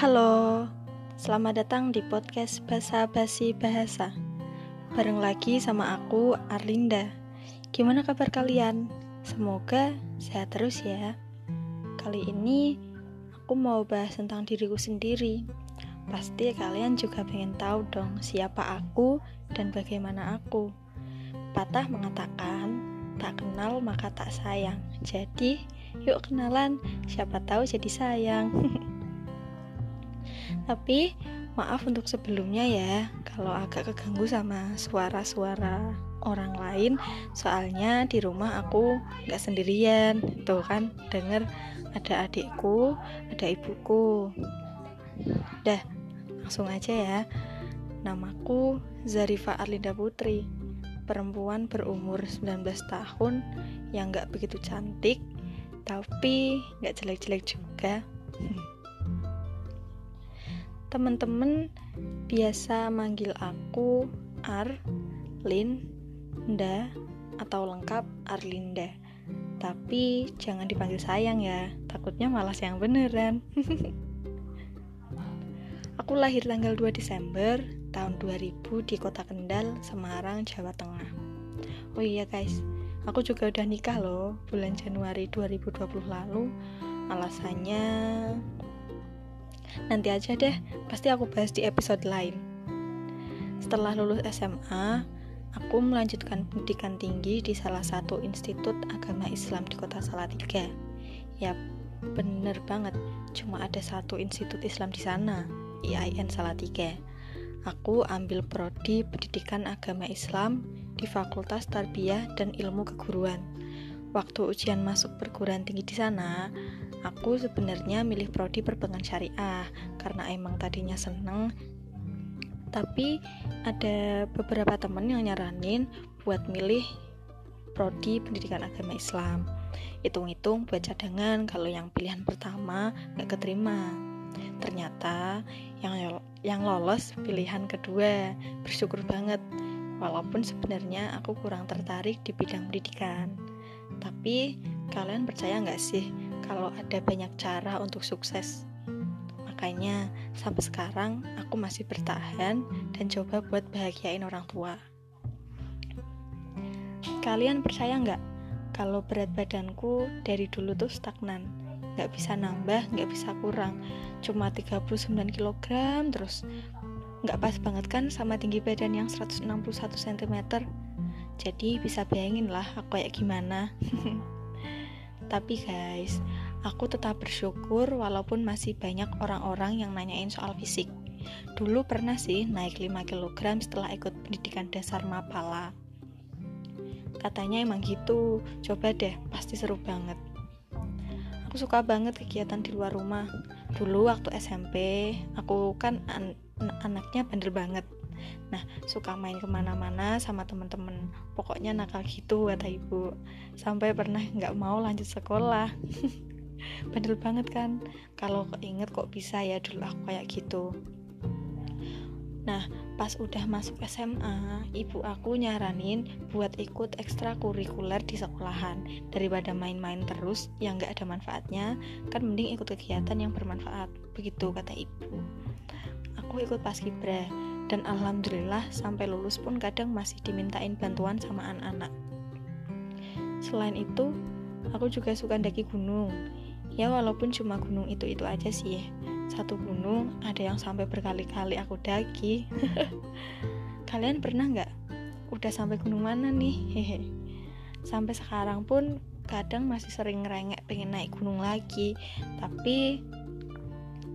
Halo, selamat datang di podcast Basa Basi Bahasa. Bareng lagi sama aku, Arlinda. Gimana kabar kalian? Semoga sehat terus ya. Kali ini aku mau bahas tentang diriku sendiri. Pasti kalian juga pengen tahu dong siapa aku dan bagaimana aku. Patah mengatakan, tak kenal maka tak sayang. Jadi, yuk kenalan, siapa tahu jadi sayang. Tapi maaf untuk sebelumnya ya kalau agak keganggu sama suara-suara orang lain. Soalnya di rumah aku nggak sendirian tuh kan denger ada adikku ada ibuku. Dah langsung aja ya. Namaku Zarifa Arlinda Putri perempuan berumur 19 tahun yang nggak begitu cantik tapi nggak jelek-jelek juga Teman-teman biasa manggil aku Ar, Lin, Nda, atau lengkap Arlinda. Tapi jangan dipanggil sayang ya, takutnya malas yang beneran. aku lahir tanggal 2 Desember tahun 2000 di Kota Kendal, Semarang, Jawa Tengah. Oh iya guys, aku juga udah nikah loh bulan Januari 2020 lalu. Alasannya Nanti aja deh, pasti aku bahas di episode lain. Setelah lulus SMA, aku melanjutkan pendidikan tinggi di salah satu institut agama Islam di kota Salatiga. Yap, bener banget, cuma ada satu institut Islam di sana, IAIN Salatiga. Aku ambil prodi pendidikan agama Islam di Fakultas Tarbiyah dan Ilmu Keguruan. Waktu ujian masuk perguruan tinggi di sana, Aku sebenarnya milih prodi perbankan syariah karena emang tadinya seneng. Tapi ada beberapa temen yang nyaranin buat milih prodi pendidikan agama Islam. Hitung-hitung buat cadangan kalau yang pilihan pertama gak keterima. Ternyata yang yang lolos pilihan kedua. Bersyukur banget walaupun sebenarnya aku kurang tertarik di bidang pendidikan. Tapi kalian percaya nggak sih kalau ada banyak cara untuk sukses. Makanya sampai sekarang aku masih bertahan dan coba buat bahagiain orang tua. Kalian percaya nggak kalau berat badanku dari dulu tuh stagnan? Nggak bisa nambah, nggak bisa kurang. Cuma 39 kg terus. Nggak pas banget kan sama tinggi badan yang 161 cm. Jadi bisa bayangin lah aku kayak gimana. Tapi guys, aku tetap bersyukur walaupun masih banyak orang-orang yang nanyain soal fisik. Dulu pernah sih naik 5 kg setelah ikut pendidikan dasar Mapala. Katanya emang gitu, coba deh, pasti seru banget. Aku suka banget kegiatan di luar rumah. Dulu waktu SMP, aku kan an anaknya bandel banget Nah, suka main ke mana-mana sama temen-temen. Pokoknya nakal gitu kata ibu. Sampai pernah nggak mau lanjut sekolah. Bandel banget kan? Kalau keinget kok bisa ya dulu aku kayak gitu. Nah, pas udah masuk SMA, ibu aku nyaranin buat ikut ekstrakurikuler di sekolahan. Daripada main-main terus yang gak ada manfaatnya, kan mending ikut kegiatan yang bermanfaat. Begitu kata ibu. Aku ikut paskibra dan alhamdulillah sampai lulus pun kadang masih dimintain bantuan sama anak-anak. Selain itu aku juga suka daki gunung. Ya walaupun cuma gunung itu-itu aja sih ya. Satu gunung ada yang sampai berkali-kali aku daki. Kalian pernah nggak? Udah sampai gunung mana nih? Hehe. Sampai sekarang pun kadang masih sering ngerengek pengen naik gunung lagi. Tapi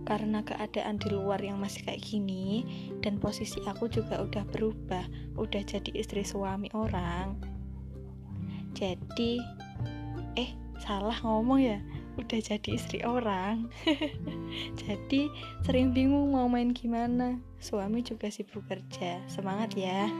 karena keadaan di luar yang masih kayak gini dan posisi aku juga udah berubah udah jadi istri suami orang. Jadi eh salah ngomong ya udah jadi istri orang. Jadi sering bingung mau main gimana. Suami juga sibuk kerja. Semangat ya.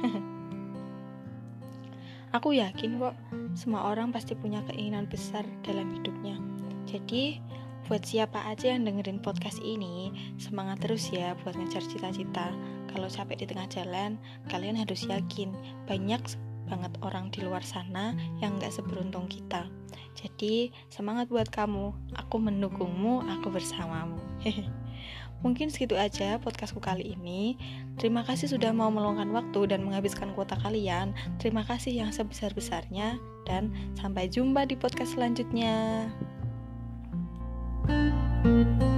Aku yakin kok semua orang pasti punya keinginan besar dalam hidupnya. Jadi Buat siapa aja yang dengerin podcast ini, semangat terus ya buat ngejar cita-cita. Kalau capek di tengah jalan, kalian harus yakin banyak banget orang di luar sana yang gak seberuntung kita. Jadi, semangat buat kamu. Aku mendukungmu, aku bersamamu. Mungkin segitu aja podcastku kali ini. Terima kasih sudah mau meluangkan waktu dan menghabiskan kuota kalian. Terima kasih yang sebesar-besarnya dan sampai jumpa di podcast selanjutnya. Música